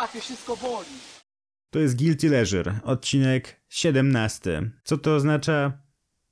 łapie, wszystko boli. To jest Guilty Leisure, odcinek 17. Co to oznacza?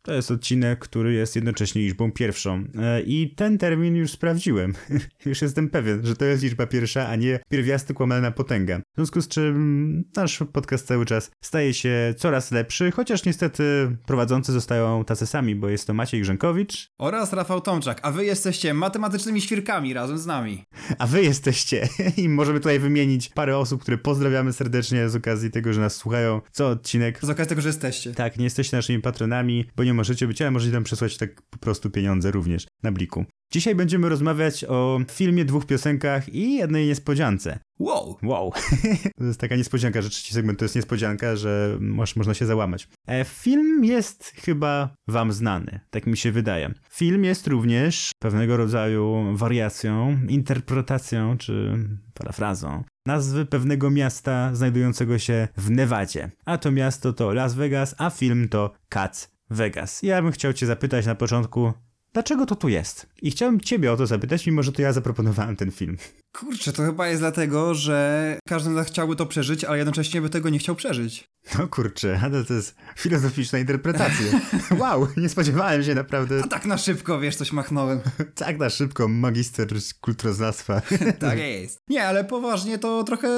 To jest odcinek, który jest jednocześnie liczbą pierwszą. E, I ten termin już sprawdziłem. już jestem pewien, że to jest liczba pierwsza, a nie pierwiastek łamana potęga. W związku z czym nasz podcast cały czas staje się coraz lepszy, chociaż niestety prowadzący zostają tacy sami, bo jest to Maciej Grzękowicz. Oraz Rafał Tomczak, a wy jesteście matematycznymi świrkami razem z nami. A wy jesteście i możemy tutaj wymienić parę osób, które pozdrawiamy serdecznie z okazji tego, że nas słuchają co odcinek. Z okazji tego, że jesteście. Tak, nie jesteście naszymi patronami, bo nie możecie być, ale możecie nam przesłać tak po prostu pieniądze również na bliku. Dzisiaj będziemy rozmawiać o filmie, dwóch piosenkach i jednej niespodziance. Wow! Wow. to jest taka niespodzianka, że trzeci segment to jest niespodzianka, że masz, można się załamać. E, film jest chyba wam znany, tak mi się wydaje. Film jest również pewnego rodzaju wariacją, interpretacją czy parafrazą nazwy pewnego miasta znajdującego się w Nevadzie. A to miasto to Las Vegas, a film to Cats Vegas. Ja bym chciał cię zapytać na początku, dlaczego to tu jest? I chciałem ciebie o to zapytać, mimo że to ja zaproponowałem ten film. Kurczę, to chyba jest dlatego, że każdy chciałby to przeżyć, ale jednocześnie by tego nie chciał przeżyć. No kurczę, ale to jest filozoficzna interpretacja. wow, nie spodziewałem się naprawdę. A tak na szybko, wiesz, coś machnąłem. tak na szybko, magister kulturoznawstwa. tak jest. Nie, ale poważnie to trochę,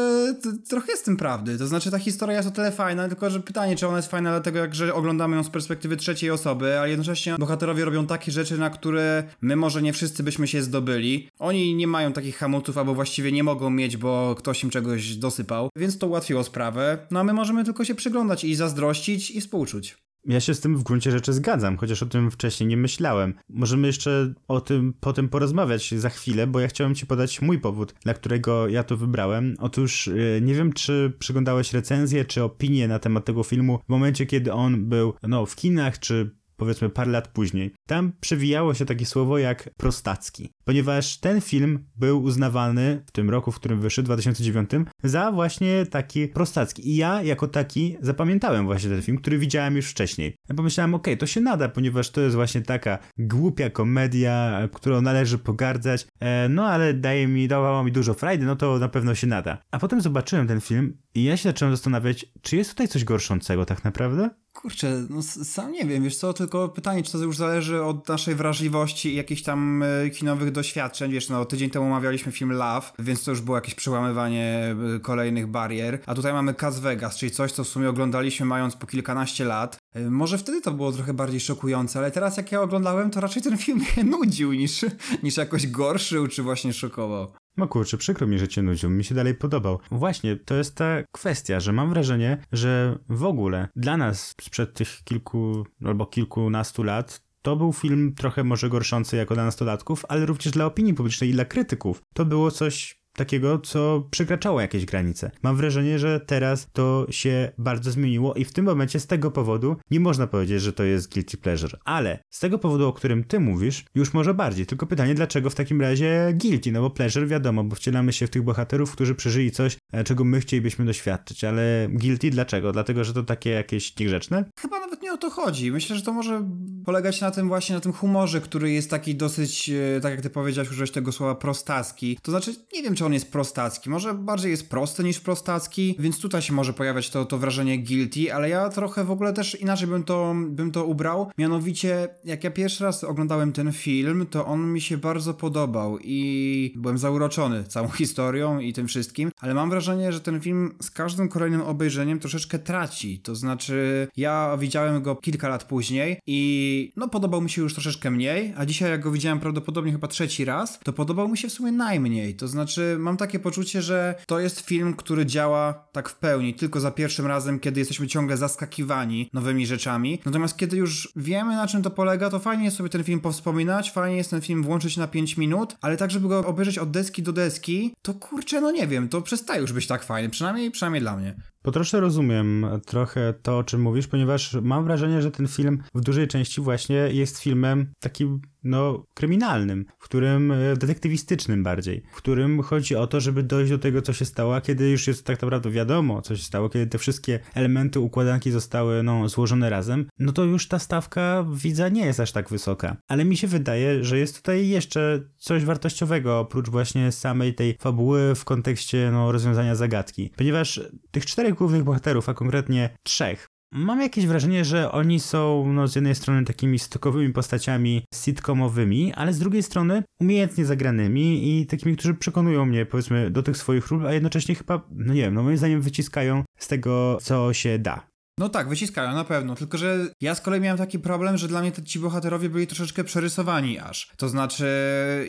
to, trochę jest tym prawdy. To znaczy ta historia jest o tyle fajna, tylko że pytanie, czy ona jest fajna dlatego, jak, że oglądamy ją z perspektywy trzeciej osoby, ale jednocześnie bohaterowie robią takie rzeczy, na które my może nie wszyscy byśmy się zdobyli. Oni nie mają takich hamulców, albo właściwie nie mogą mieć, bo ktoś im czegoś dosypał, więc to ułatwiło sprawę. No a my możemy tylko się przyglądać i zazdrościć i współczuć. Ja się z tym w gruncie rzeczy zgadzam, chociaż o tym wcześniej nie myślałem. Możemy jeszcze o tym potem porozmawiać za chwilę, bo ja chciałem ci podać mój powód, dla którego ja to wybrałem. Otóż yy, nie wiem, czy przyglądałeś recenzję, czy opinię na temat tego filmu w momencie, kiedy on był no, w kinach, czy powiedzmy parę lat później. Tam przewijało się takie słowo jak prostacki, ponieważ ten film był uznawany w tym roku, w którym wyszedł, 2009, za właśnie taki prostacki. I ja jako taki zapamiętałem właśnie ten film, który widziałem już wcześniej. Ja pomyślałem, okej, okay, to się nada, ponieważ to jest właśnie taka głupia komedia, którą należy pogardzać, e, no ale daje mi, dawała mi dużo frajdy, no to na pewno się nada. A potem zobaczyłem ten film i ja się zacząłem zastanawiać, czy jest tutaj coś gorszącego tak naprawdę? Kurczę, no sam nie wiem, wiesz co, tylko pytanie, czy to już zależy od naszej wrażliwości i jakichś tam e, kinowych doświadczeń, wiesz, no tydzień temu omawialiśmy film Love, więc to już było jakieś przełamywanie e, kolejnych barier, a tutaj mamy Cas Vegas, czyli coś, co w sumie oglądaliśmy mając po kilkanaście lat. E, może wtedy to było trochę bardziej szokujące, ale teraz jak ja oglądałem, to raczej ten film mnie nudził niż, niż jakoś gorszył, czy właśnie szokował. No kurczę, przykro mi, że cię nudził, mi się dalej podobał. Właśnie, to jest ta kwestia, że mam wrażenie, że w ogóle dla nas sprzed tych kilku albo kilkunastu lat to był film trochę może gorszący jako dla nastolatków, ale również dla opinii publicznej i dla krytyków. To było coś takiego, co przekraczało jakieś granice. Mam wrażenie, że teraz to się bardzo zmieniło i w tym momencie z tego powodu nie można powiedzieć, że to jest guilty pleasure. Ale z tego powodu, o którym ty mówisz, już może bardziej. Tylko pytanie, dlaczego w takim razie guilty? No bo pleasure wiadomo, bo wcielamy się w tych bohaterów, którzy przeżyli coś, e, czego my chcielibyśmy doświadczyć, ale guilty dlaczego? Dlatego, że to takie jakieś niegrzeczne? Chyba nawet nie o to chodzi. Myślę, że to może polegać na tym właśnie, na tym humorze, który jest taki dosyć, e, tak jak ty powiedziałeś, użyłeś tego słowa prostacki. To znaczy, nie wiem, czy on jest prostacki. Może bardziej jest prosty niż prostacki, więc tutaj się może pojawiać to, to wrażenie guilty, ale ja trochę w ogóle też inaczej bym to, bym to ubrał. Mianowicie, jak ja pierwszy raz oglądałem ten film, to on mi się bardzo podobał i byłem zauroczony całą historią i tym wszystkim, ale mam wrażenie, że ten film z każdym kolejnym obejrzeniem troszeczkę traci. To znaczy, ja widziałem go kilka lat później i no podobał mi się już troszeczkę mniej, a dzisiaj jak go widziałem prawdopodobnie chyba trzeci raz, to podobał mi się w sumie najmniej. To znaczy, mam takie poczucie, że to jest film, który działa tak w pełni, tylko za pierwszym razem, kiedy jesteśmy ciągle zaskakiwani nowymi rzeczami. Natomiast kiedy już wiemy, na czym to polega, to fajnie jest sobie ten film powspominać, fajnie jest ten film włączyć na 5 minut, ale tak, żeby go obejrzeć od deski do deski, to kurczę, no nie wiem, to przestaje już być tak fajny, przynajmniej, przynajmniej dla mnie. Po trosze rozumiem trochę to, o czym mówisz, ponieważ mam wrażenie, że ten film w dużej części właśnie jest filmem takim no, kryminalnym, w którym e, detektywistycznym bardziej, w którym chodzi o to, żeby dojść do tego, co się stało, a kiedy już jest tak naprawdę wiadomo, co się stało, kiedy te wszystkie elementy układanki zostały no, złożone razem, no to już ta stawka widza nie jest aż tak wysoka. Ale mi się wydaje, że jest tutaj jeszcze coś wartościowego, oprócz właśnie samej tej fabuły w kontekście no, rozwiązania zagadki. Ponieważ tych czterech głównych bohaterów, a konkretnie trzech, Mam jakieś wrażenie, że oni są no, z jednej strony takimi stokowymi postaciami sitcomowymi, ale z drugiej strony umiejętnie zagranymi i takimi, którzy przekonują mnie, powiedzmy, do tych swoich ról, a jednocześnie chyba, no nie wiem, no moim zdaniem wyciskają z tego, co się da. No tak, wyciskają, na pewno. Tylko, że ja z kolei miałem taki problem, że dla mnie ci bohaterowie byli troszeczkę przerysowani aż. To znaczy,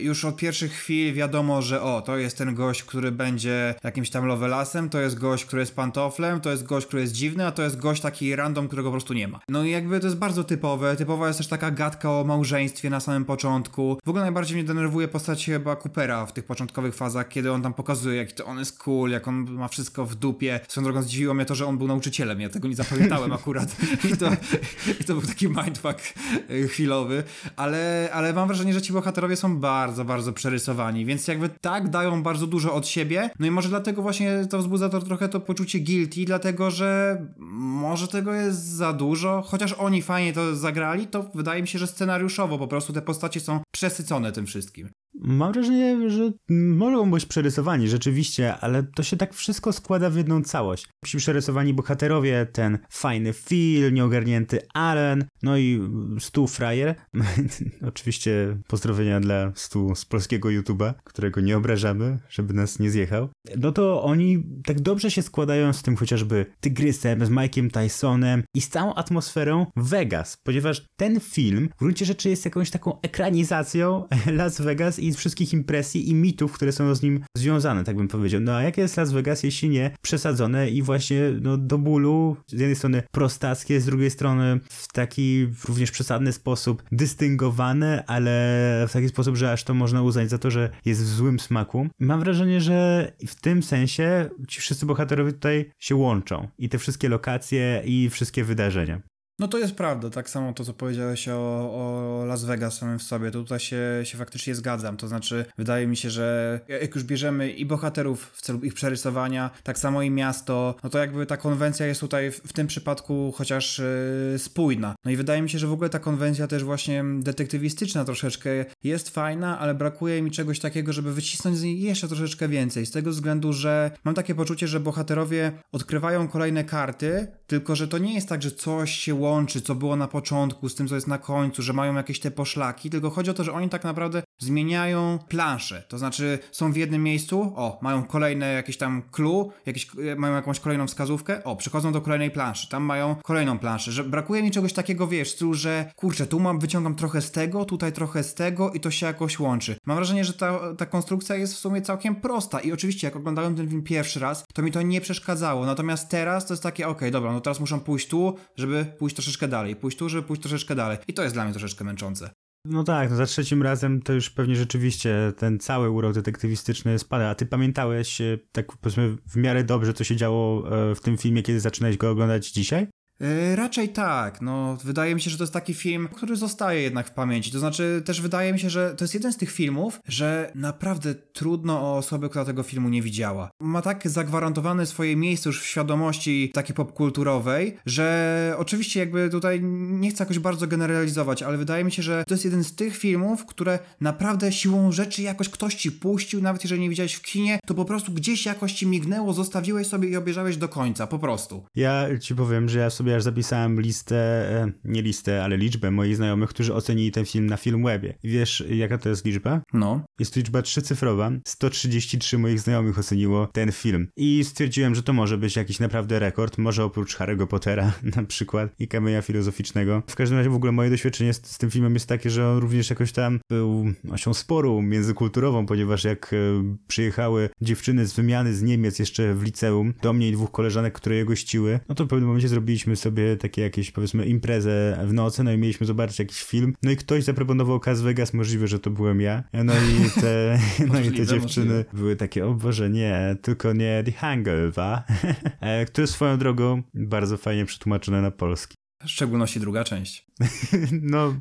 już od pierwszych chwil wiadomo, że o, to jest ten gość, który będzie jakimś tam lovelasem, to jest gość, który jest pantoflem, to jest gość, który jest dziwny, a to jest gość taki random, którego po prostu nie ma. No i jakby to jest bardzo typowe. Typowa jest też taka gadka o małżeństwie na samym początku. W ogóle najbardziej mnie denerwuje postać chyba Coopera w tych początkowych fazach, kiedy on tam pokazuje, jak to on jest cool, jak on ma wszystko w dupie. Swoją drogą zdziwiło mnie to, że on był nauczycielem, ja tego nie zapamiętam pamiętałem akurat. I to, I to był taki mindfuck e, chwilowy, ale, ale mam wrażenie, że ci bohaterowie są bardzo, bardzo przerysowani, więc jakby tak dają bardzo dużo od siebie, no i może dlatego właśnie to wzbudza to trochę to poczucie guilty, dlatego że może tego jest za dużo, chociaż oni fajnie to zagrali, to wydaje mi się, że scenariuszowo po prostu te postacie są przesycone tym wszystkim. Mam wrażenie, że mogą być przerysowani rzeczywiście, ale to się tak wszystko składa w jedną całość. Ci przerysowani bohaterowie, ten fajny Phil, nieogarnięty Aaron, no i Stu Fryer. Oczywiście pozdrowienia dla Stu z polskiego YouTube'a, którego nie obrażamy, żeby nas nie zjechał. No to oni tak dobrze się składają z tym chociażby Tygrysem, z Mike'iem Tysonem i z całą atmosferą Vegas, ponieważ ten film w gruncie rzeczy jest jakąś taką ekranizacją Las Vegas i wszystkich impresji i mitów, które są z nim związane, tak bym powiedział. No a jakie jest Las Vegas, jeśli nie przesadzone i właśnie no, do bólu, z jednej strony prostackie, z drugiej strony w taki również przesadny sposób dystyngowane, ale w taki sposób, że aż to można uznać za to, że jest w złym smaku. Mam wrażenie, że w tym sensie ci wszyscy bohaterowie tutaj się łączą i te wszystkie lokacje i wszystkie wydarzenia. No to jest prawda, tak samo to, co powiedziałeś o, o Las Vegas samym w sobie, to tutaj się, się faktycznie zgadzam, to znaczy wydaje mi się, że jak już bierzemy i bohaterów w celu ich przerysowania, tak samo i miasto, no to jakby ta konwencja jest tutaj w, w tym przypadku chociaż yy, spójna. No i wydaje mi się, że w ogóle ta konwencja też właśnie detektywistyczna troszeczkę jest fajna, ale brakuje mi czegoś takiego, żeby wycisnąć z niej jeszcze troszeczkę więcej, z tego względu, że mam takie poczucie, że bohaterowie odkrywają kolejne karty, tylko że to nie jest tak, że coś się łączy, co było na początku z tym, co jest na końcu, że mają jakieś te poszlaki, tylko chodzi o to, że oni tak naprawdę zmieniają planszę. To znaczy są w jednym miejscu, o, mają kolejne jakieś tam clue, jakieś, mają jakąś kolejną wskazówkę, o, przychodzą do kolejnej planszy, tam mają kolejną planszę, że brakuje mi czegoś takiego, wiesz, stylu, że kurczę, tu mam, wyciągam trochę z tego, tutaj trochę z tego i to się jakoś łączy. Mam wrażenie, że ta, ta konstrukcja jest w sumie całkiem prosta i oczywiście jak oglądałem ten film pierwszy raz, to mi to nie przeszkadzało, natomiast teraz to jest takie, okej, okay, dobra, no teraz muszą pójść tu, żeby pójść troszeczkę dalej, pójść tu, żeby pójść troszeczkę dalej i to jest dla mnie troszeczkę męczące. No tak, no za trzecim razem to już pewnie rzeczywiście ten cały urok detektywistyczny spada. A ty pamiętałeś e, tak powiedzmy w miarę dobrze, co się działo e, w tym filmie, kiedy zaczynałeś go oglądać dzisiaj? Yy, raczej tak. No, wydaje mi się, że to jest taki film, który zostaje jednak w pamięci. To znaczy, też wydaje mi się, że to jest jeden z tych filmów, że naprawdę trudno o osobę, która tego filmu nie widziała. Ma tak zagwarantowane swoje miejsce już w świadomości takiej popkulturowej, że oczywiście jakby tutaj nie chcę jakoś bardzo generalizować, ale wydaje mi się, że to jest jeden z tych filmów, które naprawdę siłą rzeczy jakoś ktoś ci puścił, nawet jeżeli nie widziałeś w kinie, to po prostu gdzieś jakoś ci mignęło, zostawiłeś sobie i obejrzałeś do końca, po prostu. Ja ci powiem, że ja sobie aż zapisałem listę, e, nie listę, ale liczbę moich znajomych, którzy ocenili ten film na Filmwebie. I wiesz, jaka to jest liczba? No. Jest to liczba trzycyfrowa. 133 moich znajomych oceniło ten film. I stwierdziłem, że to może być jakiś naprawdę rekord, może oprócz Harry'ego Pottera na przykład i kamienia filozoficznego. W każdym razie w ogóle moje doświadczenie z, z tym filmem jest takie, że on również jakoś tam był osią sporu międzykulturową, ponieważ jak e, przyjechały dziewczyny z wymiany z Niemiec jeszcze w liceum do mnie i dwóch koleżanek, które je gościły, no to w pewnym momencie zrobiliśmy sobie takie jakieś, powiedzmy, imprezę w nocy, no i mieliśmy zobaczyć jakiś film, no i ktoś zaproponował Las Vegas, możliwe, że to byłem ja, no i te, no i te dziewczyny były takie, o Boże, nie, tylko nie The Hangover, e, które swoją drogą bardzo fajnie przetłumaczone na polski. W szczególności druga część. no,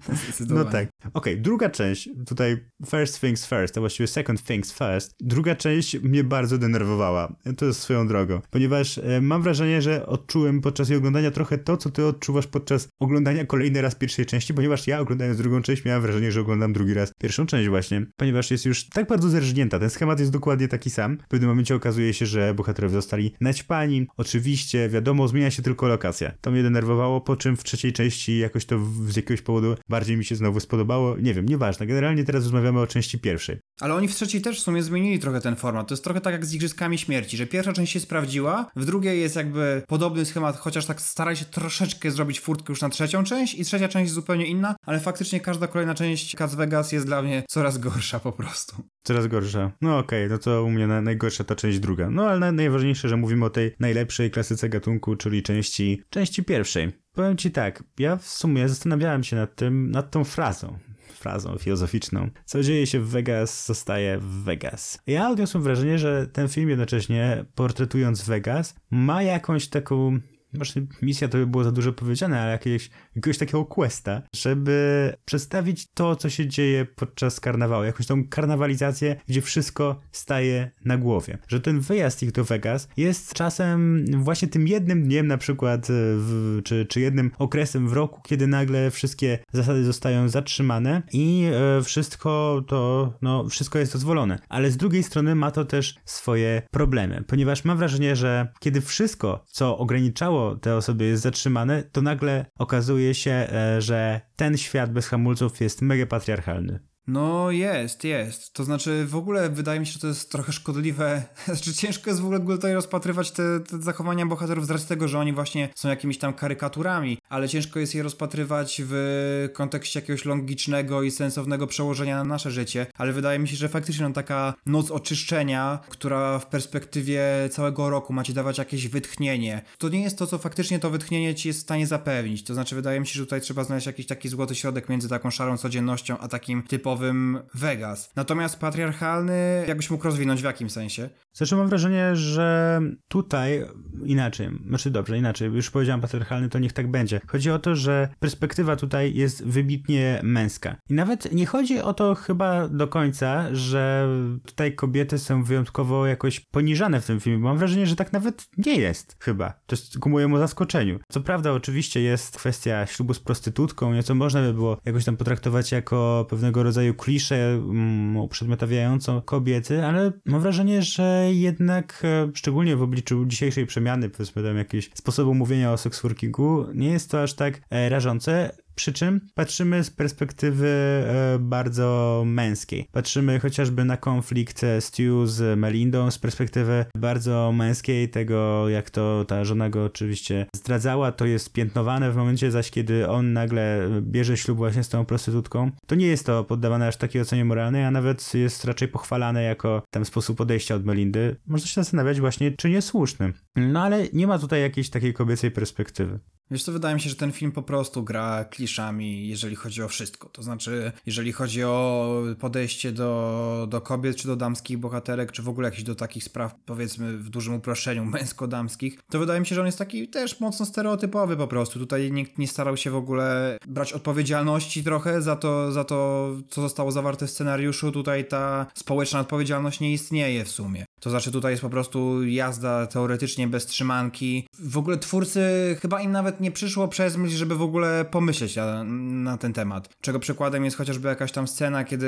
no tak. Okej, okay, druga część, tutaj first things first, a właściwie second things first. Druga część mnie bardzo denerwowała. To jest swoją drogą. Ponieważ e, mam wrażenie, że odczułem podczas jej oglądania trochę to, co ty odczuwasz podczas oglądania kolejny raz pierwszej części, ponieważ ja oglądając drugą część miałem wrażenie, że oglądam drugi raz pierwszą część właśnie. Ponieważ jest już tak bardzo zerżnięta. Ten schemat jest dokładnie taki sam. W pewnym momencie okazuje się, że bohaterowie zostali naćpani. Oczywiście, wiadomo, zmienia się tylko lokacja. To mnie denerwowało, po czym w trzeciej części jakoś to z jakiegoś powodu bardziej mi się znowu spodobało. Nie wiem, nieważne. Generalnie teraz rozmawiamy o części pierwszej. Ale oni w trzeciej też w sumie zmienili trochę ten format. To jest trochę tak jak z Igrzyskami Śmierci, że pierwsza część się sprawdziła, w drugiej jest jakby podobny schemat, chociaż tak staraj się troszeczkę zrobić furtkę już na trzecią część i trzecia część jest zupełnie inna, ale faktycznie każda kolejna część Cats Vegas jest dla mnie coraz gorsza po prostu. Coraz gorsza. No okej, okay, no to u mnie na, najgorsza ta część druga. No ale najważniejsze, że mówimy o tej najlepszej klasyce gatunku, czyli części, części pierwszej. Powiem ci tak, ja w sumie zastanawiałem się nad tym, nad tą frazą, frazą filozoficzną. Co dzieje się w Vegas, zostaje w Vegas. Ja odniosłem wrażenie, że ten film jednocześnie portretując Vegas ma jakąś taką Właśnie misja to by było za dużo powiedziane, ale jakiegoś, jakiegoś takiego questa, żeby przedstawić to, co się dzieje podczas karnawału, jakąś tą karnawalizację, gdzie wszystko staje na głowie. Że ten wyjazd ich do Vegas jest czasem właśnie tym jednym dniem na przykład, e, w, czy, czy jednym okresem w roku, kiedy nagle wszystkie zasady zostają zatrzymane i e, wszystko to, no, wszystko jest dozwolone. Ale z drugiej strony ma to też swoje problemy, ponieważ mam wrażenie, że kiedy wszystko, co ograniczało te osoby jest zatrzymane, to nagle okazuje się, e, że ten świat bez hamulców jest mega patriarchalny. No jest, jest. To znaczy w ogóle wydaje mi się, że to jest trochę szkodliwe. Znaczy ciężko jest w ogóle tutaj rozpatrywać te, te, zachowania bohaterów z racji tego, że oni właśnie są jakimiś tam karykaturami, ale ciężko jest je rozpatrywać w kontekście jakiegoś logicznego i sensownego przełożenia na nasze życie. Ale wydaje mi się, że faktycznie no, taka noc oczyszczenia, która w perspektywie całego roku ma ci dawać jakieś wytchnienie, to nie jest to, co faktycznie to wytchnienie ci jest w stanie zapewnić. To znaczy wydaje mi się, że tutaj trzeba znaleźć jakiś taki złoty środek między taką szarą codziennością, a takim typowym typowym Vegas. Natomiast patriarchalny, jakbyś mógł rozwinąć w jakim sensie? Zresztą mam wrażenie, że tutaj inaczej, znaczy dobrze, inaczej, już powiedziałem patriarchalny, to niech tak będzie. Chodzi o to, że perspektywa tutaj jest wybitnie męska. I nawet nie chodzi o to chyba do końca, że tutaj kobiety są wyjątkowo jakoś poniżane w tym filmie, mam wrażenie, że tak nawet nie jest chyba. To jest ku mojemu zaskoczeniu. Co prawda oczywiście jest kwestia ślubu z prostytutką, nieco można by było jakoś tam potraktować jako pewnego rodzaju rodzaju klisze mm, uprzedmiotawiającą kobiety, ale mam wrażenie, że jednak, e, szczególnie w obliczu dzisiejszej przemiany, powiedzmy tam jakiegoś sposobu mówienia o seksworkingu, nie jest to aż tak e, rażące. Przy czym patrzymy z perspektywy e, bardzo męskiej. Patrzymy chociażby na konflikt Stu z Melindą z perspektywy bardzo męskiej, tego jak to ta żona go oczywiście zdradzała, to jest piętnowane w momencie zaś, kiedy on nagle bierze ślub właśnie z tą prostytutką. To nie jest to poddawane aż takiej ocenie moralnej, a nawet jest raczej pochwalane jako ten sposób podejścia od Melindy. Można się zastanawiać właśnie, czy niesłuszny. No ale nie ma tutaj jakiejś takiej kobiecej perspektywy. Wiesz co, wydaje mi się, że ten film po prostu gra kliszami, jeżeli chodzi o wszystko. To znaczy, jeżeli chodzi o podejście do, do kobiet, czy do damskich bohaterek, czy w ogóle jakieś do takich spraw, powiedzmy w dużym uproszczeniu, męsko-damskich, to wydaje mi się, że on jest taki też mocno stereotypowy po prostu. Tutaj nikt nie starał się w ogóle brać odpowiedzialności trochę za to, za to, co zostało zawarte w scenariuszu. Tutaj ta społeczna odpowiedzialność nie istnieje w sumie. To znaczy tutaj jest po prostu jazda teoretycznie bez trzymanki. W ogóle twórcy chyba im nawet nie przyszło przez myśl, żeby w ogóle pomyśleć na, na, ten temat. Czego przykładem jest chociażby jakaś tam scena, kiedy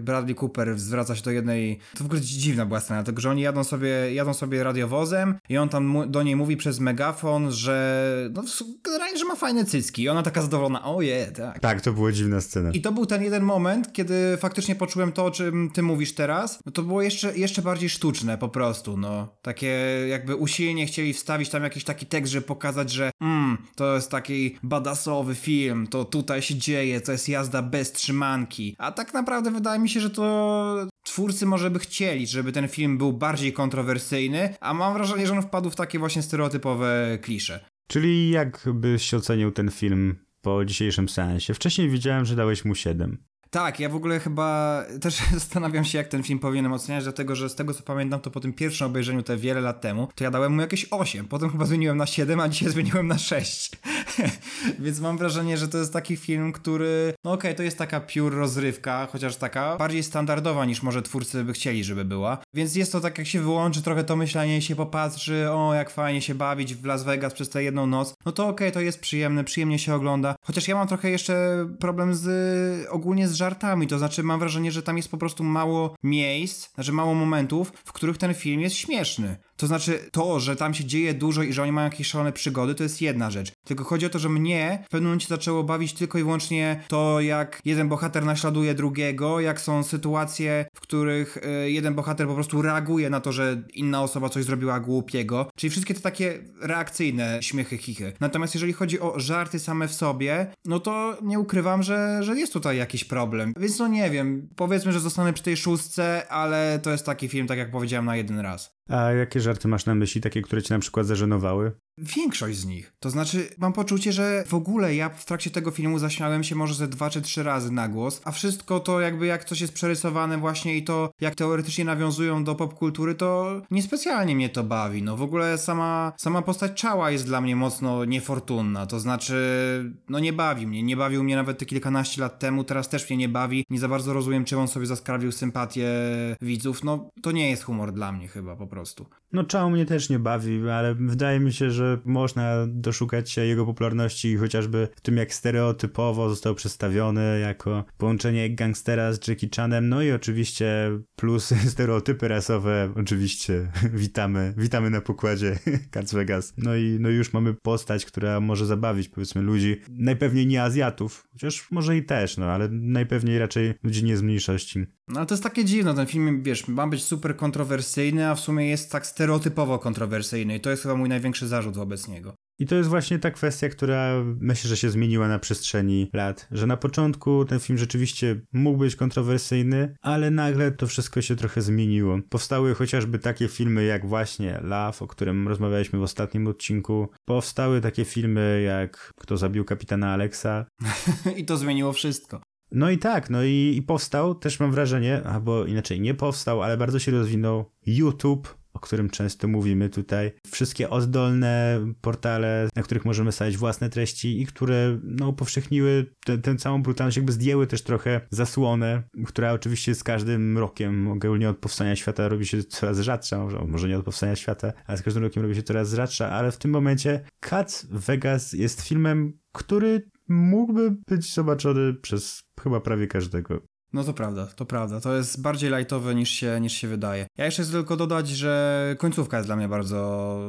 Bradley Cooper zwraca się do jednej... To w ogóle dziwna była scena, tylko że oni jadą sobie, jadą sobie radiowozem i on tam do niej mówi przez megafon, że no generalnie, że ma fajne cycki. I ona taka zadowolona, oje, tak. Tak, to była dziwna scena. I to był ten jeden moment, kiedy faktycznie poczułem to, o czym ty mówisz teraz. No to było jeszcze, jeszcze bardziej sztuczne po prostu, no. Takie jakby usilnie chcieli wstawić tam jakiś taki tekst, żeby pokazać, że mm, to jest taki badasowy film, to tutaj się dzieje, to jest jazda bez trzymanki. A tak naprawdę wydaje mi się, że to twórcy może by chcieli, żeby ten film był bardziej kontrowersyjny, a mam wrażenie, że on wpadł w takie właśnie stereotypowe klisze. Czyli jak byś ocenił ten film po dzisiejszym seansie? Wcześniej widziałem, że dałeś mu 7. Tak, ja w ogóle chyba też zastanawiam się, jak ten film powinienem oceniać, dlatego że z tego co pamiętam, to po tym pierwszym obejrzeniu te wiele lat temu, to ja dałem mu jakieś 8, potem chyba zmieniłem na 7, a dzisiaj zmieniłem na 6. Więc mam wrażenie, że to jest taki film, który, no okej, okay, to jest taka pure rozrywka, chociaż taka bardziej standardowa niż może twórcy by chcieli, żeby była. Więc jest to tak, jak się wyłączy trochę to myślenie i się popatrzy, o jak fajnie się bawić w Las Vegas przez tę jedną noc, no to okej, okay, to jest przyjemne, przyjemnie się ogląda. Chociaż ja mam trochę jeszcze problem z ogólnie z żartami, to znaczy mam wrażenie, że tam jest po prostu mało miejsc, znaczy mało momentów, w których ten film jest śmieszny. To znaczy to, że tam się dzieje dużo i że oni mają jakieś szalone przygody, to jest jedna rzecz. Tylko chodzi o to, że mnie w pewnym momencie zaczęło bawić tylko i wyłącznie to, jak jeden bohater naśladuje drugiego, jak są sytuacje, w których y, jeden bohater po prostu reaguje na to, że inna osoba coś zrobiła głupiego. Czyli wszystkie te takie reakcyjne śmiechy, chichy. Natomiast jeżeli chodzi o żarty same w sobie, no to nie ukrywam, że, że jest tutaj jakiś problem. Więc no nie wiem, powiedzmy, że zostanę przy tej szóstce, ale to jest taki film, tak jak powiedziałem, na jeden raz. A jakie żarty masz na myśli, takie, które cię na przykład zażenowały? Większość z nich. To znaczy, mam poczucie, że w ogóle ja w trakcie tego filmu zaśmiałem się może ze dwa czy trzy razy na głos, a wszystko to jakby jak coś jest przerysowane właśnie i to jak teoretycznie nawiązują do popkultury, to niespecjalnie mnie to bawi. No w ogóle sama, sama postać Czała jest dla mnie mocno niefortunna, to znaczy, no nie bawi mnie. Nie bawił mnie nawet te kilkanaście lat temu, teraz też mnie nie bawi. Nie za bardzo rozumiem, czym on sobie zaskarbił sympatię widzów. No to nie jest humor dla mnie chyba po prostu. No Czał mnie też nie bawi, ale wydaje mi się, że można doszukać się jego popularności chociażby w tym, jak stereotypowo został przedstawiony jako połączenie gangstera z Jackie Chanem, no i oczywiście plus stereotypy rasowe, oczywiście witamy, witamy na pokładzie Cats Vegas. No i no już mamy postać, która może zabawić powiedzmy ludzi, najpewniej nie Azjatów, chociaż może i też, no ale najpewniej raczej ludzi nie z mniejszości. No ale to jest takie dziwne, ten film, wiesz, ma być super kontrowersyjny, a w sumie jest tak stereotypowo kontrowersyjny i to jest chyba mój największy zarzut wobec niego. I to jest właśnie ta kwestia, która myślę, że się zmieniła na przestrzeni lat, że na początku ten film rzeczywiście mógł być kontrowersyjny, ale nagle to wszystko się trochę zmieniło. Powstały chociażby takie filmy jak właśnie Love, o którym rozmawialiśmy w ostatnim odcinku. Powstały takie filmy jak Kto zabił kapitana Alexa. I to zmieniło wszystko. No i tak, no i, i powstał, też mam wrażenie, albo inaczej nie powstał, ale bardzo się rozwinął YouTube, o którym często mówimy tutaj. Wszystkie ozdolne portale, na których możemy stawiać własne treści i które no, upowszechniły tę całą brutalność, jakby zdjęły też trochę zasłonę, która oczywiście z każdym rokiem, ogólnie od powstania świata robi się coraz rzadsza, może, może nie od powstania świata, ale z każdym rokiem robi się coraz rzadsza, ale w tym momencie Cats Vegas jest filmem, który mógłby być zobaczony przez chyba prawie każdego. No to prawda, to prawda. To jest bardziej lightowe niż się, niż się wydaje. Ja jeszcze chcę tylko dodać, że końcówka jest dla mnie bardzo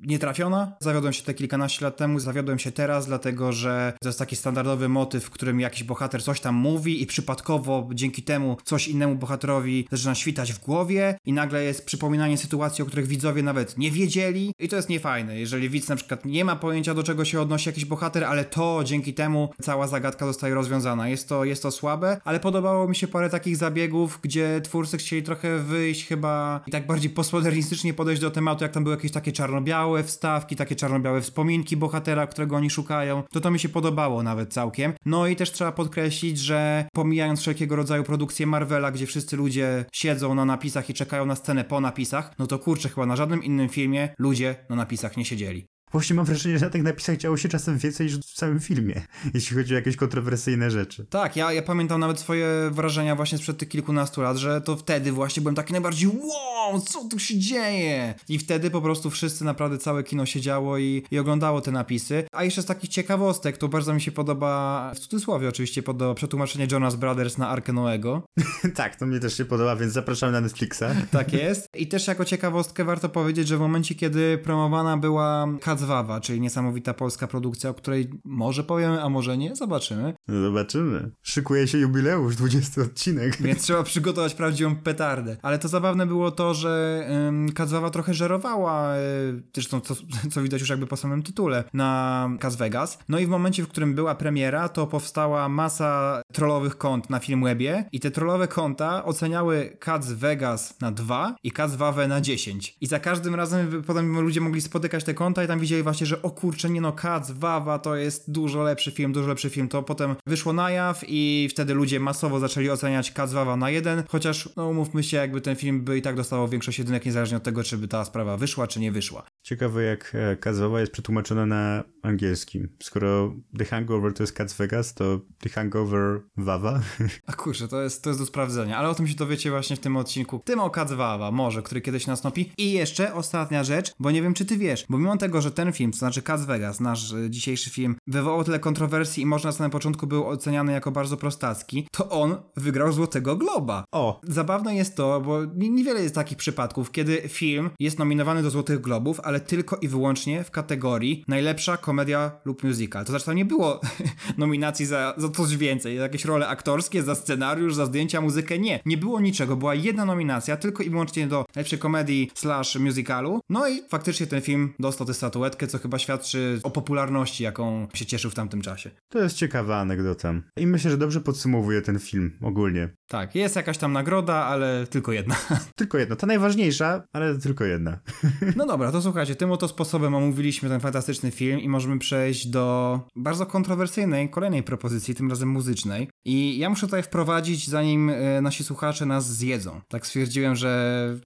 nietrafiona. Zawiodłem się te kilkanaście lat temu, zawiodłem się teraz, dlatego że to jest taki standardowy motyw, w którym jakiś bohater coś tam mówi i przypadkowo dzięki temu coś innemu bohaterowi zaczyna świtać w głowie i nagle jest przypominanie sytuacji, o których widzowie nawet nie wiedzieli i to jest niefajne. Jeżeli widz na przykład nie ma pojęcia do czego się odnosi jakiś bohater, ale to dzięki temu cała zagadka zostaje rozwiązana. Jest to, jest to słabe, ale podobało podobało mi się parę takich zabiegów, gdzie twórcy chcieli trochę wyjść chyba i tak bardziej postmodernistycznie podejść do tematu, jak tam były jakieś takie czarno-białe wstawki, takie czarno-białe wspominki bohatera, którego oni szukają. To to mi się podobało nawet całkiem. No i też trzeba podkreślić, że pomijając wszelkiego rodzaju produkcje Marvela, gdzie wszyscy ludzie siedzą na napisach i czekają na scenę po napisach, no to kurczę, chyba na żadnym innym filmie ludzie na napisach nie siedzieli. Właśnie mam wrażenie, że na tych napisach działo się czasem więcej niż w samym filmie, jeśli chodzi o jakieś kontrowersyjne rzeczy. Tak, ja, ja pamiętam nawet swoje wrażenia właśnie sprzed tych kilkunastu lat, że to wtedy właśnie byłem taki najbardziej wow, co tu się dzieje? I wtedy po prostu wszyscy, naprawdę całe kino siedziało i, i oglądało te napisy. A jeszcze z takich ciekawostek, to bardzo mi się podoba, w cudzysłowie oczywiście, podoba przetłumaczenie Jonas Brothers na Arkę Noego. tak, to mnie też się podoba, więc zapraszamy na Netflixa. tak jest. I też jako ciekawostkę warto powiedzieć, że w momencie, kiedy promowana była Kacwawa, czyli niesamowita polska produkcja, o której może powiemy, a może nie, zobaczymy. No zobaczymy. Szykuje się jubileusz, 20 odcinek. Więc trzeba przygotować prawdziwą petardę. Ale to zabawne było to, że ym, Kacwawa trochę żerowała, yy, zresztą co, co widać już jakby po samym tytule, na Cas Vegas. No i w momencie, w którym była premiera, to powstała masa trollowych kont na Filmwebie i te trollowe konta oceniały Cats Vegas na 2 i Cats Wawę na 10. I za każdym razem potem ludzie mogli spotykać te konta i tam widzieli właśnie, że o kurczę, nie no, Cats Wawa to jest dużo lepszy film, dużo lepszy film. To potem wyszło na jaw i wtedy ludzie masowo zaczęli oceniać Cats Wawa na 1, chociaż no umówmy się, jakby ten film by i tak dostało większość jedynek niezależnie od tego, czy by ta sprawa wyszła, czy nie wyszła. Ciekawe jak e, Kazowa jest przetłumaczona na angielskim. Skoro The Hangover to jest Cats Vegas, to The Hangover Wawa. A kurczę, to jest, to jest do sprawdzenia, ale o tym się dowiecie właśnie w tym odcinku. Tym o Cats Wawa, może, który kiedyś nastąpi. I jeszcze ostatnia rzecz, bo nie wiem czy ty wiesz, bo mimo tego, że ten film, to znaczy Cats Vegas, nasz y, dzisiejszy film, wywołał tyle kontrowersji i może na samym początku był oceniany jako bardzo prostacki, to on wygrał Złotego Globa. O! Zabawne jest to, bo niewiele jest takich przypadków, kiedy film jest nominowany do Złotych Globów, ale tylko i wyłącznie w kategorii najlepsza komedia lub musical. To znaczy tam nie było nominacji za, za coś więcej, za jakieś role aktorskie, za scenariusz, za zdjęcia, muzykę. Nie, nie było niczego. Była jedna nominacja tylko i wyłącznie do najlepszej komedii slash musicalu. No i faktycznie ten film dostał tę statuetkę, co chyba świadczy o popularności, jaką się cieszył w tamtym czasie. To jest ciekawa anegdota. I myślę, że dobrze podsumowuje ten film ogólnie. Tak, jest jakaś tam nagroda, ale tylko jedna. Tylko jedna, ta najważniejsza, ale tylko jedna. No dobra, to słuchajcie, tym oto sposobem omówiliśmy ten fantastyczny film i możemy przejść do bardzo kontrowersyjnej kolejnej propozycji, tym razem muzycznej. I ja muszę tutaj wprowadzić, zanim e, nasi słuchacze nas zjedzą. Tak stwierdziłem, że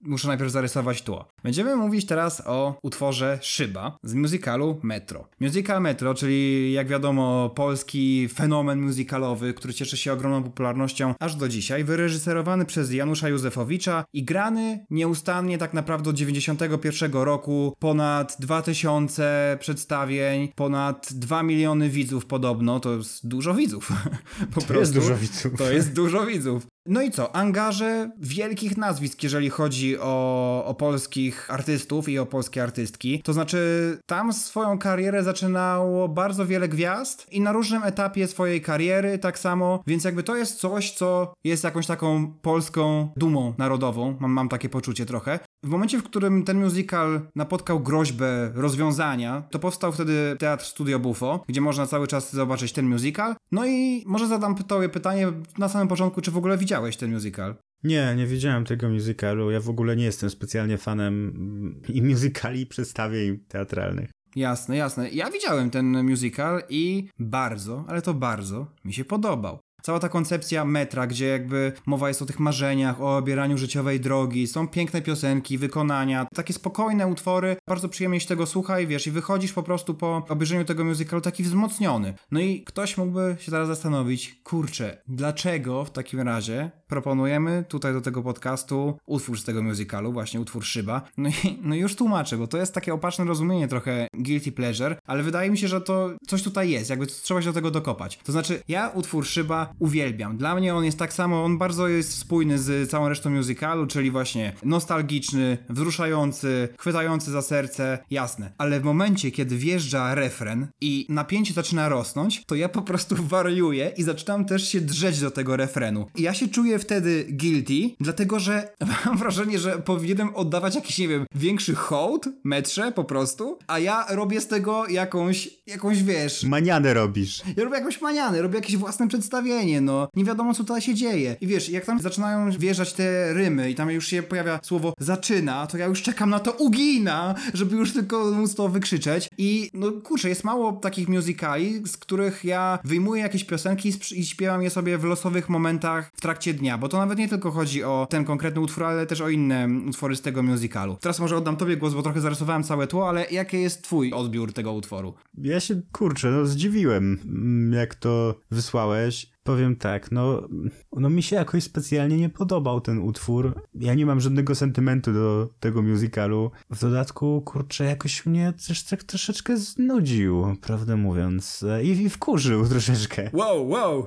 muszę najpierw zarysować tło. Będziemy mówić teraz o utworze Szyba z musicalu Metro. Musical Metro, czyli jak wiadomo polski fenomen musicalowy, który cieszy się ogromną popularnością aż do dzisiaj, wyreżyserowany przez Janusza Józefowicza i grany nieustannie tak naprawdę od 91 roku, ponad 2000 przedstawień, ponad 2 miliony widzów podobno, to jest dużo widzów. Po To jest dużo widzów. To jest dużo widzów. No i co? Angaże wielkich nazwisk, jeżeli chodzi o, o polskich artystów i o polskie artystki. To znaczy, tam swoją karierę zaczynało bardzo wiele gwiazd i na różnym etapie swojej kariery tak samo, więc jakby to jest coś, co jest jakąś taką polską dumą narodową. Mam, mam takie poczucie trochę. W momencie, w którym ten musical napotkał groźbę rozwiązania, to powstał wtedy Teatr Studio Bufo, gdzie można cały czas zobaczyć ten musical. No i może zadam tobie pytanie na samym początku, czy w ogóle widziałeś ten musical? Nie, nie widziałem tego musicalu. Ja w ogóle nie jestem specjalnie fanem mm, i musicali, i przedstawień teatralnych. Jasne, jasne. Ja widziałem ten musical i bardzo, ale to bardzo mi się podobał. Cała ta koncepcja metra, gdzie jakby mowa jest o tych marzeniach, o obieraniu życiowej drogi, są piękne piosenki, wykonania, takie spokojne utwory, bardzo przyjemnie się tego słucha i wiesz, i wychodzisz po prostu po obejrzeniu tego musicalu taki wzmocniony. No i ktoś mógłby się teraz zastanowić, kurczę, dlaczego w takim razie proponujemy tutaj do tego podcastu utwór z tego musicalu, właśnie utwór Szyba. No i, no już tłumaczę, bo to jest takie opaczne rozumienie trochę guilty pleasure, ale wydaje mi się, że to coś tutaj jest, jakby trzeba się do tego dokopać. To znaczy, ja utwór Szyba uwielbiam. Dla mnie on jest tak samo, on bardzo jest spójny z całą resztą musicalu, czyli właśnie nostalgiczny, wzruszający, chwytający za serce, jasne. Ale w momencie, kiedy wjeżdża refren i napięcie zaczyna rosnąć, to ja po prostu wariuję i zaczynam też się drzeć do tego refrenu. I ja się czuję wtedy guilty, dlatego że mam wrażenie, że powinienem oddawać jakiś, nie wiem, większy hołd metrze po prostu, a ja robię z tego jakąś, jakąś wiesz, Manianę robisz. ja robię jakąś manianę, robię jakieś własne przedstawienie, no. Nie wiadomo, co tutaj się dzieje. I wiesz, jak tam zaczynają wjeżdżać te rymy i tam już się pojawia słowo zaczyna, to ja już czekam na to ugina, żeby już tylko móc to wykrzyczeć. I no kurczę, jest mało takich musicali, z których ja wyjmuję jakieś piosenki i śpiewam je sobie w losowych momentach w trakcie dnia, bo to nawet nie tylko chodzi o ten konkretny utwór, ale też o inne utwory z tego musicalu. Teraz może oddam tobie głos, bo trochę zarysowałem całe tło, ale jaki jest twój odbiór tego utworu? Ja się, kurczę, no zdziwiłem, mm, jak to wysłałeś. Powiem tak, no, no mi się jakoś specjalnie nie podobał ten utwór. Ja nie mam żadnego sentymentu do tego musicalu. W dodatku, kurczę, jakoś mnie też tak troszeczkę znudził, prawdę mówiąc. I, i wkurzył troszeczkę. Wow, wow!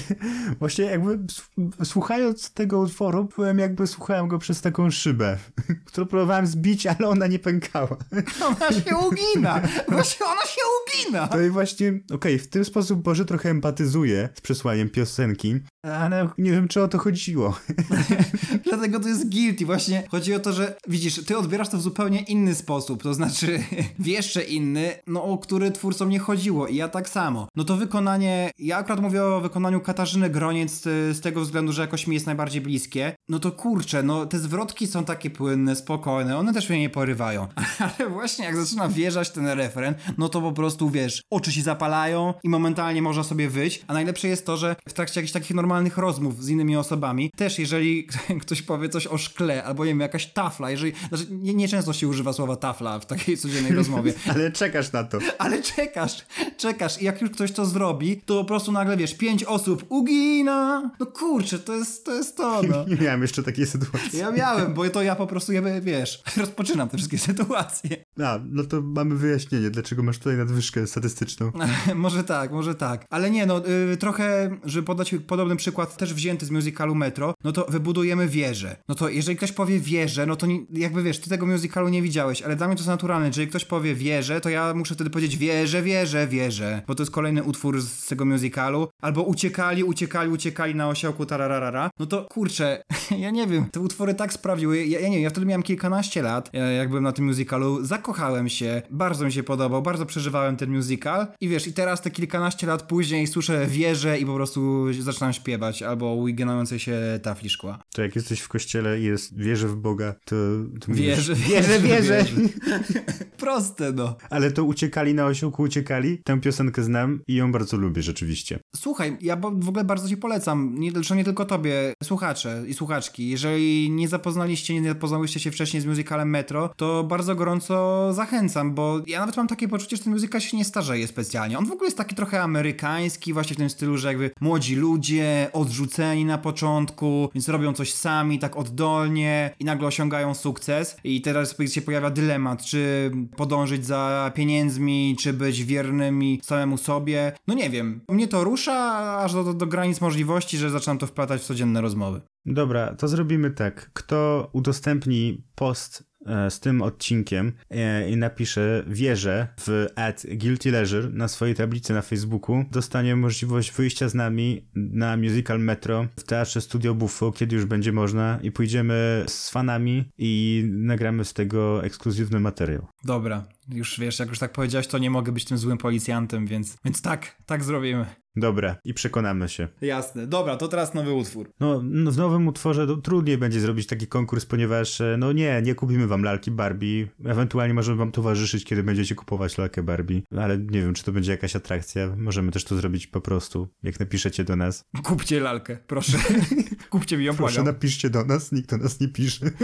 Właśnie jakby słuchając tego utworu, byłem jakby słuchałem go przez taką szybę, którą próbowałem zbić, ale ona nie pękała. Ona się ugina! Właśnie ona się ugina! To i właśnie, okej, w ten sposób może trochę empatyzuję z przesłaniem piosenki, ale nie wiem, czy o to chodziło. Dlatego to jest guilty. Właśnie chodzi o to, że widzisz, ty odbierasz to w zupełnie inny sposób. To znaczy, w jeszcze inny, no o który twórcom nie chodziło. I ja tak samo. No to wykonanie, ja akurat mówię o wykonaniu Katarzyny Groniec z, z tego względu, że jakoś mi jest najbardziej bliskie. No to kurczę, no te zwrotki są takie płynne, spokojne, one też mnie nie porywają. Ale właśnie jak zaczyna wjeżdżać ten refren, no to po prostu wiesz, oczy się zapalają i momentalnie można sobie wyjść. A najlepsze jest to, że w trakcie jakichś takich normalnych rozmów z innymi osobami, też jeżeli ktoś powie coś o szkle, albo nie wiem, jakaś tafla, jeżeli, znaczy nie, nie często się używa słowa tafla w takiej codziennej rozmowie, Ale czekasz na to. ale czekasz, czekasz i jak już ktoś to zrobi, to po prostu nagle wiesz, pięć osób ugina. No kurczę, to jest to, jest to no. Nie miałem jeszcze takiej sytuacji. Ja miałem, bo to ja po prostu, ja, wiesz, rozpoczynam te wszystkie sytuacje. A, no to mamy wyjaśnienie, dlaczego masz tutaj nadwyżkę statystyczną. może tak, może tak. Ale nie, no y, trochę, żeby podać podobny przykład, też wzięty z musicalu Metro, no to wybudujemy wieżę. No to jeżeli ktoś powie wieżę, no to nie, jakby wiesz, ty tego musicalu nie widziałeś, ale dla mnie to jest naturalne. Jeżeli ktoś powie wieżę, to ja muszę wtedy powiedzieć wieżę, wieżę, wieżę, bo to jest kolejny utwór z tego musicalu. Albo uciekali, uciekali, uciekali na osiołku tararara. No to kurczę, ja nie wiem, te utwory tak sprawiły, ja, ja nie wiem, ja wtedy miałem kilkanaście lat, ja, jak byłem na tym musicalu, zakochałem się, bardzo mi się podobał, bardzo przeżywałem ten musical i wiesz, i teraz te kilkanaście lat później słyszę wieżę i po prostu zaczynam śpiewać, albo uginające się tafli szkła. To jak jesteś w kościele i jest wierzę w Boga, to... to mówisz, Wierzę, wierzę, wierzę. Proste no. Ale to uciekali na osiołku, uciekali. Tę piosenkę znam i ją bardzo lubię rzeczywiście. Słuchaj, ja w ogóle bardzo ci polecam, nie, zresztą nie tylko tobie, słuchacze i słuchaczki. Jeżeli nie zapoznaliście, nie zapoznałyście się wcześniej z musicalem Metro, to bardzo gorąco zachęcam, bo ja nawet mam takie poczucie, że ten musical się nie starzeje specjalnie. On w ogóle jest taki trochę amerykański, właśnie w tym stylu, że jakby młodzi ludzie, odrzuceni na początku, więc robią coś sami, tak oddolnie i nagle osiągają sukces. I teraz się pojawia dylemat, czy podążyć za pieniędzmi, czy być wiernymi samemu sobie. No nie wiem. Mnie to rusza aż do, do, do granic możliwości, że zaczynam to wplatać w codzienne rozmowy. Dobra, to zrobimy tak. Kto udostępni post z tym odcinkiem e, i napisze wierzę w at Guilty Leisure na swojej tablicy na Facebooku, dostanie możliwość wyjścia z nami na musical Metro w Teatrze Studio Buffo, kiedy już będzie można i pójdziemy z fanami i nagramy z tego ekskluzywny materiał. Dobra, już wiesz, jak już tak powiedziałeś, to nie mogę być tym złym policjantem, więc, więc tak, tak zrobimy. Dobra, i przekonamy się. Jasne. Dobra, to teraz nowy utwór. No, no w nowym utworze trudniej będzie zrobić taki konkurs, ponieważ e, no nie, nie kupimy wam lalki Barbie. Ewentualnie możemy wam towarzyszyć, kiedy będziecie kupować lalkę Barbie, ale nie wiem, czy to będzie jakaś atrakcja. Możemy też to zrobić po prostu, jak napiszecie do nas. Kupcie lalkę, proszę. Kupcie mi ją, Proszę, błagam. napiszcie do nas, nikt do nas nie pisze.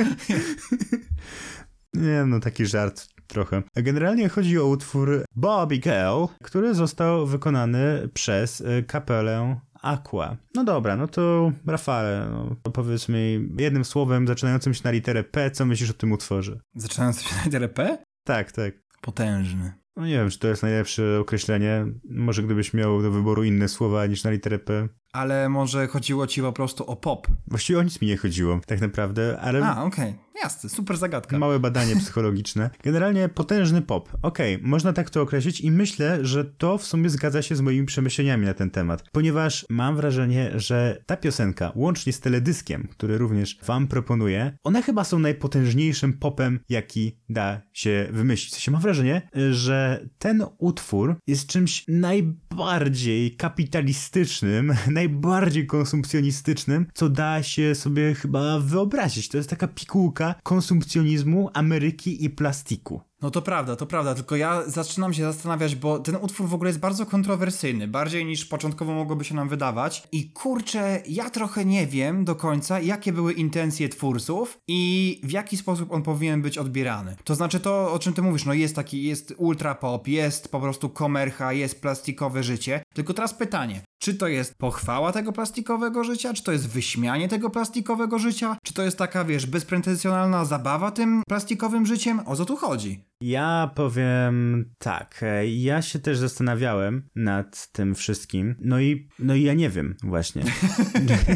nie, no taki żart trochę. Generalnie chodzi o utwór Bobby Girl, który został wykonany przez e, kapelę Aqua. No dobra, no to Rafale, no, powiedz mi jednym słowem zaczynającym się na literę P, co myślisz o tym utworze? Zaczynając się na literę P? Tak, tak. Potężny. No nie wiem, czy to jest najlepsze określenie. Może gdybyś miał do wyboru inne słowa niż na literę P. Ale może chodziło ci po prostu o pop. Właściwie o nic mi nie chodziło, tak naprawdę, ale A, okej. Super zagadka. Małe badanie psychologiczne. Generalnie potężny pop. Okej, można tak to określić i myślę, że to w sumie zgadza się z moimi przemyśleniami na ten temat, ponieważ mam wrażenie, że ta piosenka, łącznie z teledyskiem, który również wam proponuję, one chyba są najpotężniejszym popem, jaki da się wymyślić. W sensie mam wrażenie, że ten utwór jest czymś najbardziej kapitalistycznym, najbardziej konsumpcjonistycznym, co da się sobie chyba wyobrazić. To jest taka pigułka konsumpcjonizmu, Ameryki i plastiku. No to prawda, to prawda, tylko ja zaczynam się zastanawiać, bo ten utwór w ogóle jest bardzo kontrowersyjny, bardziej niż początkowo mogłoby się nam wydawać. I kurczę, ja trochę nie wiem do końca, jakie były intencje twórców i w jaki sposób on powinien być odbierany. To znaczy to, o czym ty mówisz, no jest taki, jest ultra pop, jest po prostu komercha, jest plastikowe życie. Tylko teraz pytanie, czy to jest pochwała tego plastikowego życia, czy to jest wyśmianie tego plastikowego życia, czy to jest taka, wiesz, bezpretensjonalna zabawa tym plastikowym życiem? O co tu chodzi? Ja powiem tak, e, ja się też zastanawiałem nad tym wszystkim, no i, no i ja nie wiem właśnie.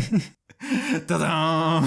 Tada!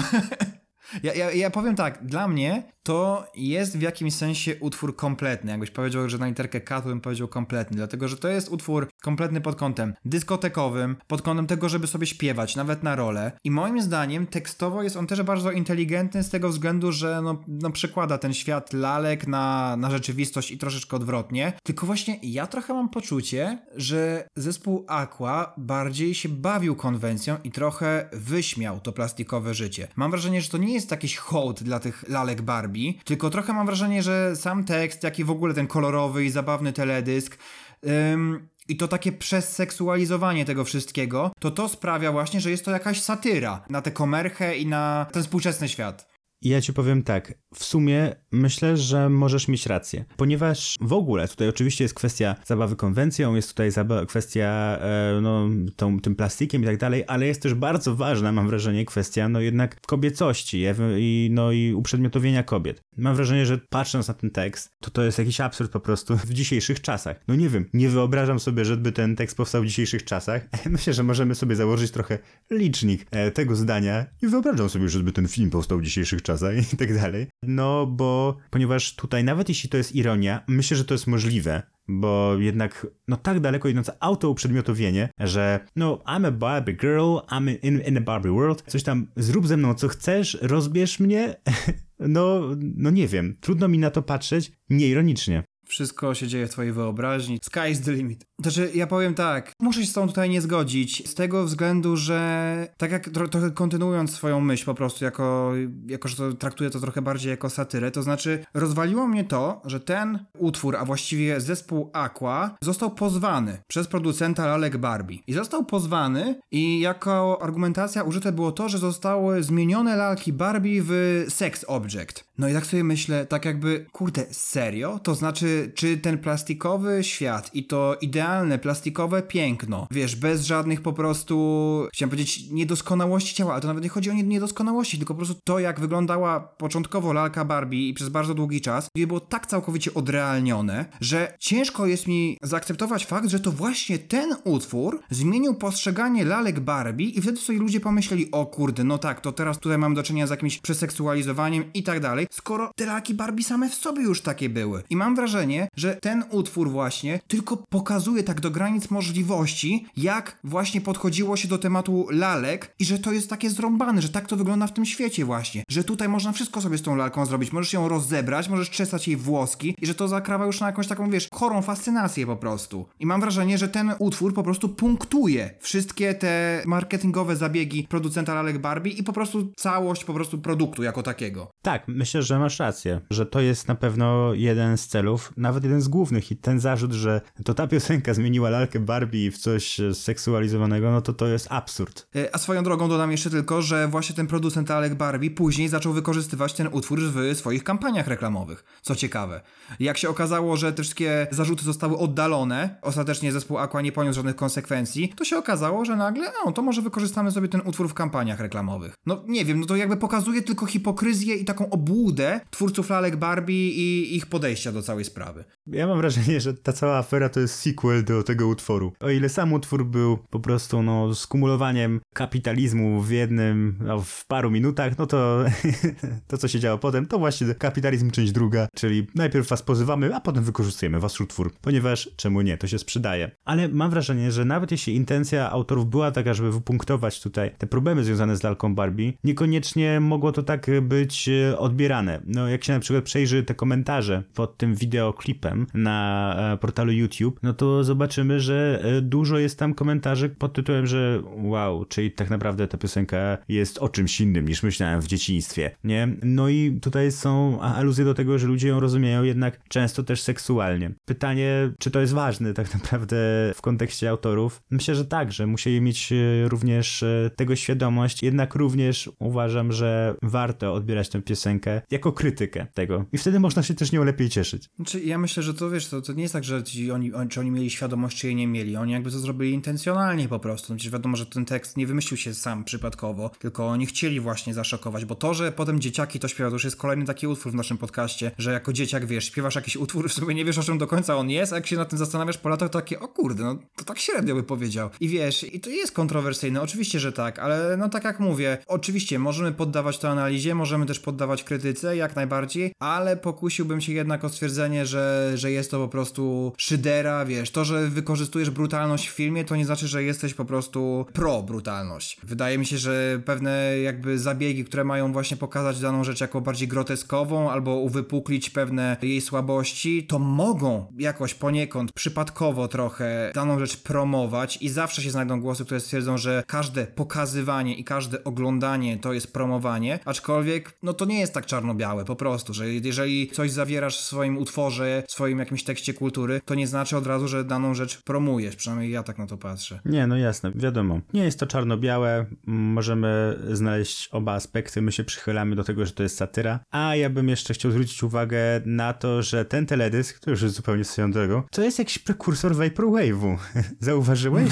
Ja, ja, ja powiem tak, dla mnie to jest w jakimś sensie utwór kompletny. Jakbyś powiedział, że na literkę K, to bym powiedział kompletny, dlatego że to jest utwór kompletny pod kątem dyskotekowym, pod kątem tego, żeby sobie śpiewać, nawet na rolę. I moim zdaniem tekstowo jest on też bardzo inteligentny z tego względu, że no, no przekłada ten świat lalek na, na rzeczywistość i troszeczkę odwrotnie. Tylko właśnie ja trochę mam poczucie, że zespół Aqua bardziej się bawił konwencją i trochę wyśmiał to plastikowe życie. Mam wrażenie, że to nie jest jakiś hołd dla tych lalek Barbie, tylko trochę mam wrażenie, że sam tekst, jak i w ogóle ten kolorowy i zabawny teledysk ym, i to takie przesseksualizowanie tego wszystkiego, to to sprawia właśnie, że jest to jakaś satyra na tę komerchę i na ten współczesny świat. Ja ci powiem tak, w sumie myślę, że możesz mieć rację, ponieważ w ogóle tutaj oczywiście jest kwestia zabawy konwencją, jest tutaj kwestia e, no, tą, tym plastikiem i tak dalej, ale jest też bardzo ważna, mam wrażenie, kwestia no jednak kobiecości i, no, i uprzedmiotowienia kobiet. Mam wrażenie, że patrząc na ten tekst, to to jest jakiś absurd po prostu w dzisiejszych czasach. No nie wiem, nie wyobrażam sobie, żeby ten tekst powstał w dzisiejszych czasach. Myślę, że możemy sobie założyć trochę licznik e, tego zdania i wyobrażam sobie, żeby ten film powstał w dzisiejszych czasach i tak dalej. No bo, ponieważ tutaj nawet jeśli to jest ironia, myślę, że to jest możliwe, bo jednak no tak daleko idące autouprzedmiotowienie, że no I'm a Barbie girl, I'm in, in a Barbie world, coś tam zrób ze mną co chcesz, rozbierz mnie, no, no nie wiem, trudno mi na to patrzeć nieironicznie. Wszystko się dzieje w twojej wyobraźni. Sky's the limit. Znaczy, ja powiem tak, muszę się z tą tutaj nie zgodzić, z tego względu, że tak jak tro trochę kontynuując swoją myśl po prostu, jako, jako że to traktuję to trochę bardziej jako satyrę, to znaczy rozwaliło mnie to, że ten utwór, a właściwie zespół Aqua, został pozwany przez producenta Lalek Barbie. I został pozwany i jako argumentacja użyte było to, że zostały zmienione lalki Barbie w sex object. No i tak sobie myślę, tak jakby, kurde, serio? To znaczy, czy ten plastikowy świat i to idealne, plastikowe piękno, wiesz, bez żadnych po prostu, chciałem powiedzieć, niedoskonałości ciała, ale to nawet nie chodzi o niedoskonałości, tylko po prostu to, jak wyglądała początkowo lalka Barbie i przez bardzo długi czas, gdzie było tak całkowicie odrealnione, że ciężko jest mi zaakceptować fakt, że to właśnie ten utwór zmienił postrzeganie lalek Barbie i wtedy sobie ludzie pomyśleli, o kurde, no tak, to teraz tutaj mam do czynienia z jakimś przeseksualizowaniem i tak dalej skoro te lalki Barbie same w sobie już takie były. I mam wrażenie, że ten utwór właśnie tylko pokazuje tak do granic możliwości, jak właśnie podchodziło się do tematu lalek i że to jest takie zrąbane, że tak to wygląda w tym świecie właśnie, że tutaj można wszystko sobie z tą lalką zrobić, możesz ją rozebrać, możesz czesać jej włoski i że to zakrawa już na jakąś taką, wiesz, chorą fascynację po prostu. I mam wrażenie, że ten utwór po prostu punktuje wszystkie te marketingowe zabiegi producenta lalek Barbie i po prostu całość po prostu produktu jako takiego. Tak, myślę, że masz rację, że to jest na pewno jeden z celów, nawet jeden z głównych i ten zarzut, że to ta piosenka zmieniła lalkę Barbie w coś seksualizowanego, no to to jest absurd. E, a swoją drogą dodam jeszcze tylko, że właśnie ten producent lalek Barbie później zaczął wykorzystywać ten utwór w swoich kampaniach reklamowych. Co ciekawe. Jak się okazało, że te wszystkie zarzuty zostały oddalone, ostatecznie zespół Aqua nie poniósł żadnych konsekwencji, to się okazało, że nagle, no to może wykorzystamy sobie ten utwór w kampaniach reklamowych. No nie wiem, no to jakby pokazuje tylko hipokryzję i taką obłudę twórców lalek Barbie i ich podejścia do całej sprawy. Ja mam wrażenie, że ta cała afera to jest sequel do tego utworu. O ile sam utwór był po prostu no, skumulowaniem kapitalizmu w jednym, no, w paru minutach, no to to, co się działo potem, to właśnie kapitalizm część druga, czyli najpierw was pozywamy, a potem wykorzystujemy wasz utwór, ponieważ czemu nie, to się sprzedaje. Ale mam wrażenie, że nawet jeśli intencja autorów była taka, żeby wypunktować tutaj te problemy związane z lalką Barbie, niekoniecznie mogło to tak być e, odbierane. No jak się na przykład przejrzy te komentarze pod tym wideoklipem na e, portalu YouTube, no to zobaczymy, że e, dużo jest tam komentarzy pod tytułem, że wow, czyli tak naprawdę ta piosenka jest o czymś innym niż myślałem w dzieciństwie, nie? No i tutaj są aluzje do tego, że ludzie ją rozumieją jednak często też seksualnie. Pytanie, czy to jest ważne tak naprawdę w kontekście autorów? Myślę, że tak, że musieli mieć e, również tego świadomość, jednak również uważam, że warto odbierać tę piosenkę jako krytykę tego. I wtedy można się też nią lepiej cieszyć. Znaczy, ja myślę, że to wiesz, to, to nie jest tak, że ci oni, on, czy oni mieli świadomość, czy jej nie mieli. Oni jakby to zrobili intencjonalnie po prostu. No przecież wiadomo, że ten tekst nie wymyślił się sam przypadkowo, tylko oni chcieli właśnie zaszokować, bo to, że potem dzieciaki to śpiewają, to już jest kolejny taki utwór w naszym podcaście, że jako dzieciak, wiesz, śpiewasz jakiś utwór, w sobie nie wiesz, o czym do końca on jest, a jak się nad tym zastanawiasz po latach, to takie, o kurde, no to tak średnio by powiedział. I wiesz, i to jest kontrowersyjne, oczywiście, że tak, ale no tak jak mówię, oczywiście możemy poddawać to analizie, możemy też poddawać krytyce, jak najbardziej, ale pokusiłbym się jednak o stwierdzenie, że, że jest to po prostu szydera, wiesz, to, że wykorzystujesz brutalność w filmie, to nie znaczy, że jesteś po prostu pro brutalność. Wydaje mi się, że pewne jakby zabiegi, które mają właśnie pokazać daną rzecz jako bardziej groteskową albo uwypuklić pewne jej słabości, to mogą jakoś poniekąd przypadkowo trochę daną rzecz promować i zawsze się znajdą głosy, które stwierdzą, że każde pokazywanie i każde oglądanie to jest promowanie, aczkolwiek no to nie jest tak czarno-białe po prostu, że jeżeli coś zawierasz w swoim utworze, w swoim jakimś tekście kultury, to nie znaczy od razu, że daną rzecz promujesz, przynajmniej ja tak na to patrzę. Nie, no jasne, wiadomo. Nie jest to czarno-białe, możemy znaleźć oba aspekty, my się przychylamy do tego, że to jest satyra, a ja bym jeszcze chciał zwrócić uwagę na to, że ten teledysk, to już jest zupełnie swoją drogą, to jest jakiś prekursor Vaporwave'u. Zauważyłeś?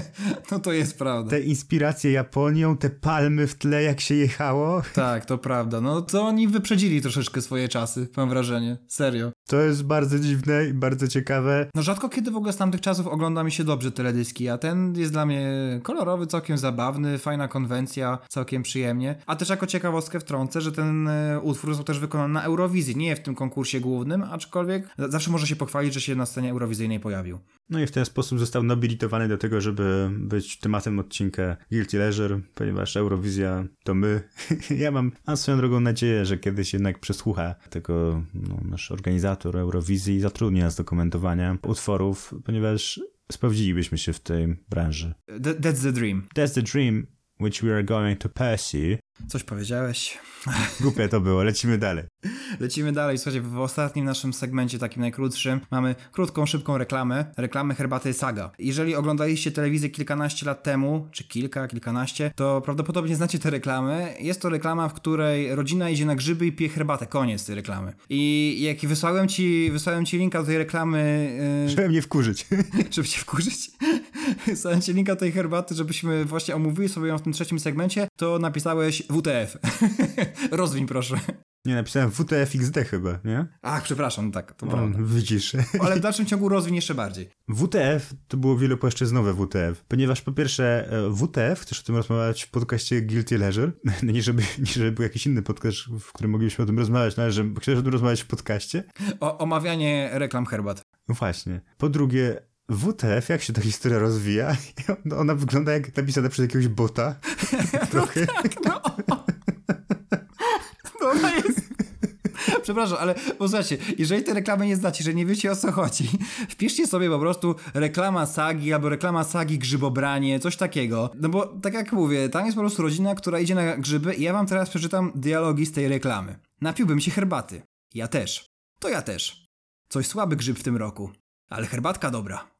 no to jest prawda. Te inspiracje Japonią, te palmy w tle, jak się jechało. Tak, to prawda. No to oni wyprzedzili troszeczkę swoje czasy, mam wrażenie. Serio. To jest bardzo dziwne i bardzo ciekawe. No rzadko kiedy w ogóle z tamtych czasów ogląda mi się dobrze teledyski, a ten jest dla mnie kolorowy, całkiem zabawny, fajna konwencja, całkiem przyjemnie. A też jako ciekawostkę wtrącę, że ten e, utwór został też wykonany na Eurowizji, nie w tym konkursie głównym, aczkolwiek zawsze może się pochwalić, że się na scenie eurowizyjnej pojawił. No i w ten sposób został nobilitowany do tego, żeby być tematem odcinka Guilty Leisure, ponieważ Eurowizja to my. ja mam, mam swoją drogą nadzieję, że kiedyś jednak przesłucha tego no, nasz organizator Eurowizji i zatrudni nas do komentowania utworów, ponieważ sprawdzilibyśmy się w tej branży. That's the dream. That's the dream which we are going to pursue. Coś powiedziałeś? Głupie to było, lecimy dalej. Lecimy dalej. Słuchajcie, w ostatnim naszym segmencie, takim najkrótszym, mamy krótką, szybką reklamę. Reklamę herbaty Saga. Jeżeli oglądaliście telewizję kilkanaście lat temu, czy kilka, kilkanaście, to prawdopodobnie znacie tę reklamę. Jest to reklama, w której rodzina idzie na grzyby i pije herbatę. Koniec tej reklamy. I jak wysłałem ci, wysłałem ci linka do tej reklamy... Yy... Żeby mnie wkurzyć. żeby cię wkurzyć? wysłałem ci linka do tej herbaty, żebyśmy właśnie omówili sobie ją w tym trzecim segmencie, to napisałeś WTF. Rozwiń proszę. Nie, napisałem WTF-XD chyba, nie? Ach, przepraszam, tak, to prawda. Widzisz. Ale w dalszym ciągu rozwiń jeszcze bardziej. WTF to było wielopłaszczyznowe WTF, ponieważ po pierwsze e, WTF, chcesz o tym rozmawiać w podcaście Guilty Leisure, no nie żeby, nie żeby był jakiś inny podcast, w którym moglibyśmy o tym rozmawiać, no ale że chcesz o tym rozmawiać w podcaście? O, omawianie reklam herbat. No właśnie. Po drugie, WTF, jak się ta historia rozwija? Ona wygląda jak napisana przez jakiegoś bota. Trochę. No tak, no. no ona jest... Przepraszam, ale posłuchajcie, jeżeli te reklamy nie znacie, że nie wiecie o co chodzi, wpiszcie sobie po prostu reklama sagi albo reklama sagi grzybobranie, coś takiego. No bo tak jak mówię, tam jest po prostu rodzina, która idzie na grzyby i ja wam teraz przeczytam dialogi z tej reklamy. Napiłbym się herbaty. Ja też. To ja też. Coś słaby grzyb w tym roku, ale herbatka dobra.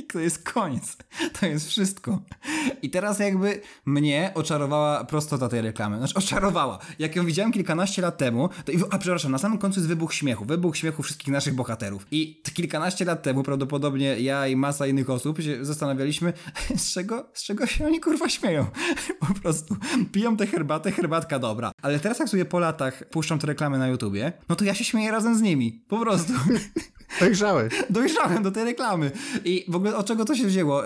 to jest koniec. To jest wszystko. I teraz jakby mnie oczarowała prostota tej reklamy. Znaczy oczarowała. Jak ją widziałem kilkanaście lat temu, to, a przepraszam, na samym końcu jest wybuch śmiechu. Wybuch śmiechu wszystkich naszych bohaterów. I kilkanaście lat temu prawdopodobnie ja i masa innych osób się zastanawialiśmy, z czego, z czego się oni kurwa śmieją. Po prostu piją tę herbatę, herbatka dobra. Ale teraz jak sobie po latach puszczam te reklamy na YouTubie, no to ja się śmieję razem z nimi. Po prostu. Dojrzałeś. Dojrzałem do tej reklamy. I w ogóle od czego to się wzięło?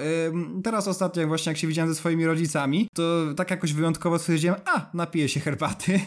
Teraz ostatnio właśnie jak się widziałem ze swoimi rodzicami, to tak jakoś wyjątkowo stwierdziłem, a, napiję się herbaty.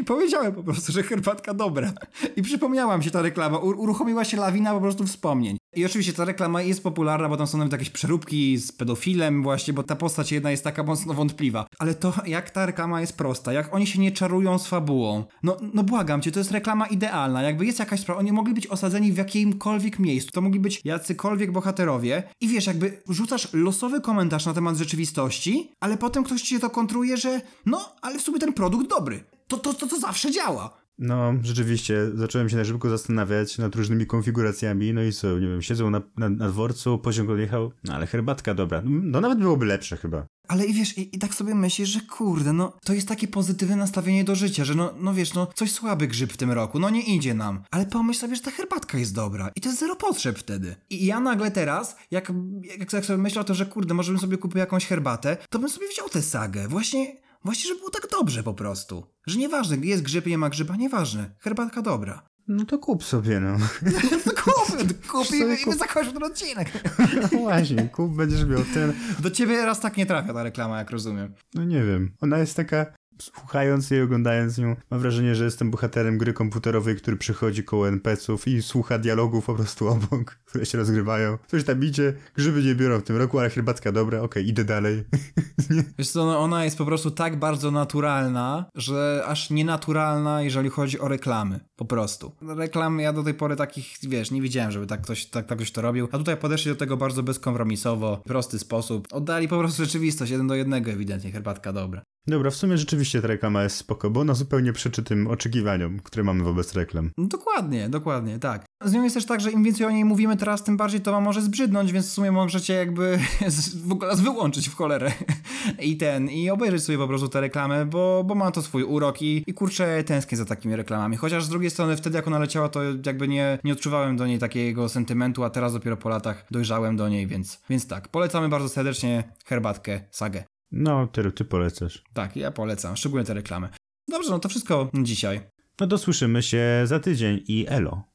I powiedziałem po prostu, że herbatka dobra. I przypomniała mi się ta reklama. uruchomiła się lawina po prostu wspomnień. I oczywiście ta reklama jest popularna, bo tam są nawet jakieś przeróbki z pedofilem właśnie, bo ta postać jedna jest taka mocno wątpliwa. Ale to, jak ta reklama jest prosta, jak oni się nie czarują z fabułą. No, no błagam cię, to jest reklama idealna. Jakby jest jakaś sprawa, oni mogli być osadzeni w jakimkolwiek miejscu. To mogli być jacykolwiek bohaterowie. I wiesz, jakby rzucasz losowy komentarz na temat rzeczywistości, ale potem ktoś ci to kontruje, że no, ale w sumie ten produkt dobry to, to, to, to zawsze działa. No, rzeczywiście, zacząłem się na szybko zastanawiać nad różnymi konfiguracjami, no i co, nie wiem, siedzą na, na, na dworcu, pociąg odjechał, no ale herbatka dobra, no nawet byłoby lepsze chyba. Ale i wiesz, i, i, tak sobie myślisz, że kurde, no to jest takie pozytywne nastawienie do życia, że no, no wiesz, no coś słaby grzyb w tym roku, no nie idzie nam. Ale pomyśl sobie, że ta herbatka jest dobra i to jest zero potrzeb wtedy. I ja nagle teraz, jak, jak, jak sobie myślę o tym, że kurde, może bym sobie kupił jakąś herbatę, to bym sobie wziął tę sagę. Właśnie, właśnie, żeby było tak dobrze po prostu. Że nieważne, jest grzyb, nie ma grzyba, nieważne. Herbatka dobra. No to kup sobie, no. no kup, kup i, i my zakończymy ten odcinek. No właśnie, kup, będziesz miał ten. Do ciebie raz tak nie trafia ta reklama, jak rozumiem. No nie wiem. Ona jest taka słuchając jej, oglądając ją, mam wrażenie, że jestem bohaterem gry komputerowej, który przychodzi koło NPC-ów i słucha dialogów po prostu obok, które się rozgrywają. Coś tam idzie, grzyby nie biorą w tym roku, ale herbatka dobra, okej, okay, idę dalej. Wiesz co, no ona jest po prostu tak bardzo naturalna, że aż nienaturalna, jeżeli chodzi o reklamy. Po prostu. Reklam ja do tej pory takich, wiesz, nie widziałem, żeby tak ktoś, tak, tak ktoś to robił. A tutaj podeszli do tego bardzo bezkompromisowo, prosty sposób. Oddali po prostu rzeczywistość, jeden do jednego ewidentnie, herbatka dobra. Dobra, w sumie rzeczywiście ta reklama jest spoko, bo ona zupełnie przeczy tym oczekiwaniom, które mamy wobec reklam. No dokładnie, dokładnie, tak. Z nią jest też tak, że im więcej o niej mówimy teraz, tym bardziej to wam może zbrzydnąć, więc w sumie możecie jakby w ogóle nas wyłączyć w cholerę i ten, i obejrzeć sobie po prostu te reklamy, bo, bo ma to swój urok i, i kurczę tęsknię za takimi reklamami. Chociaż z drugiej strony wtedy jak ona leciała, to jakby nie, nie odczuwałem do niej takiego sentymentu, a teraz dopiero po latach dojrzałem do niej, więc, więc tak, polecamy bardzo serdecznie herbatkę, sagę. No, ty, ty polecasz. Tak, ja polecam, szczególnie te reklamy. Dobrze, no to wszystko dzisiaj. No to słyszymy się za tydzień i elo.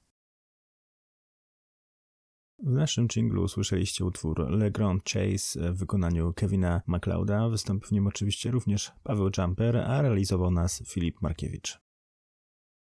W naszym jinglu usłyszeliście utwór Le Grand Chase w wykonaniu Kevina MacLeoda. Wystąpił w nim oczywiście również Paweł Jumper, a realizował nas Filip Markiewicz.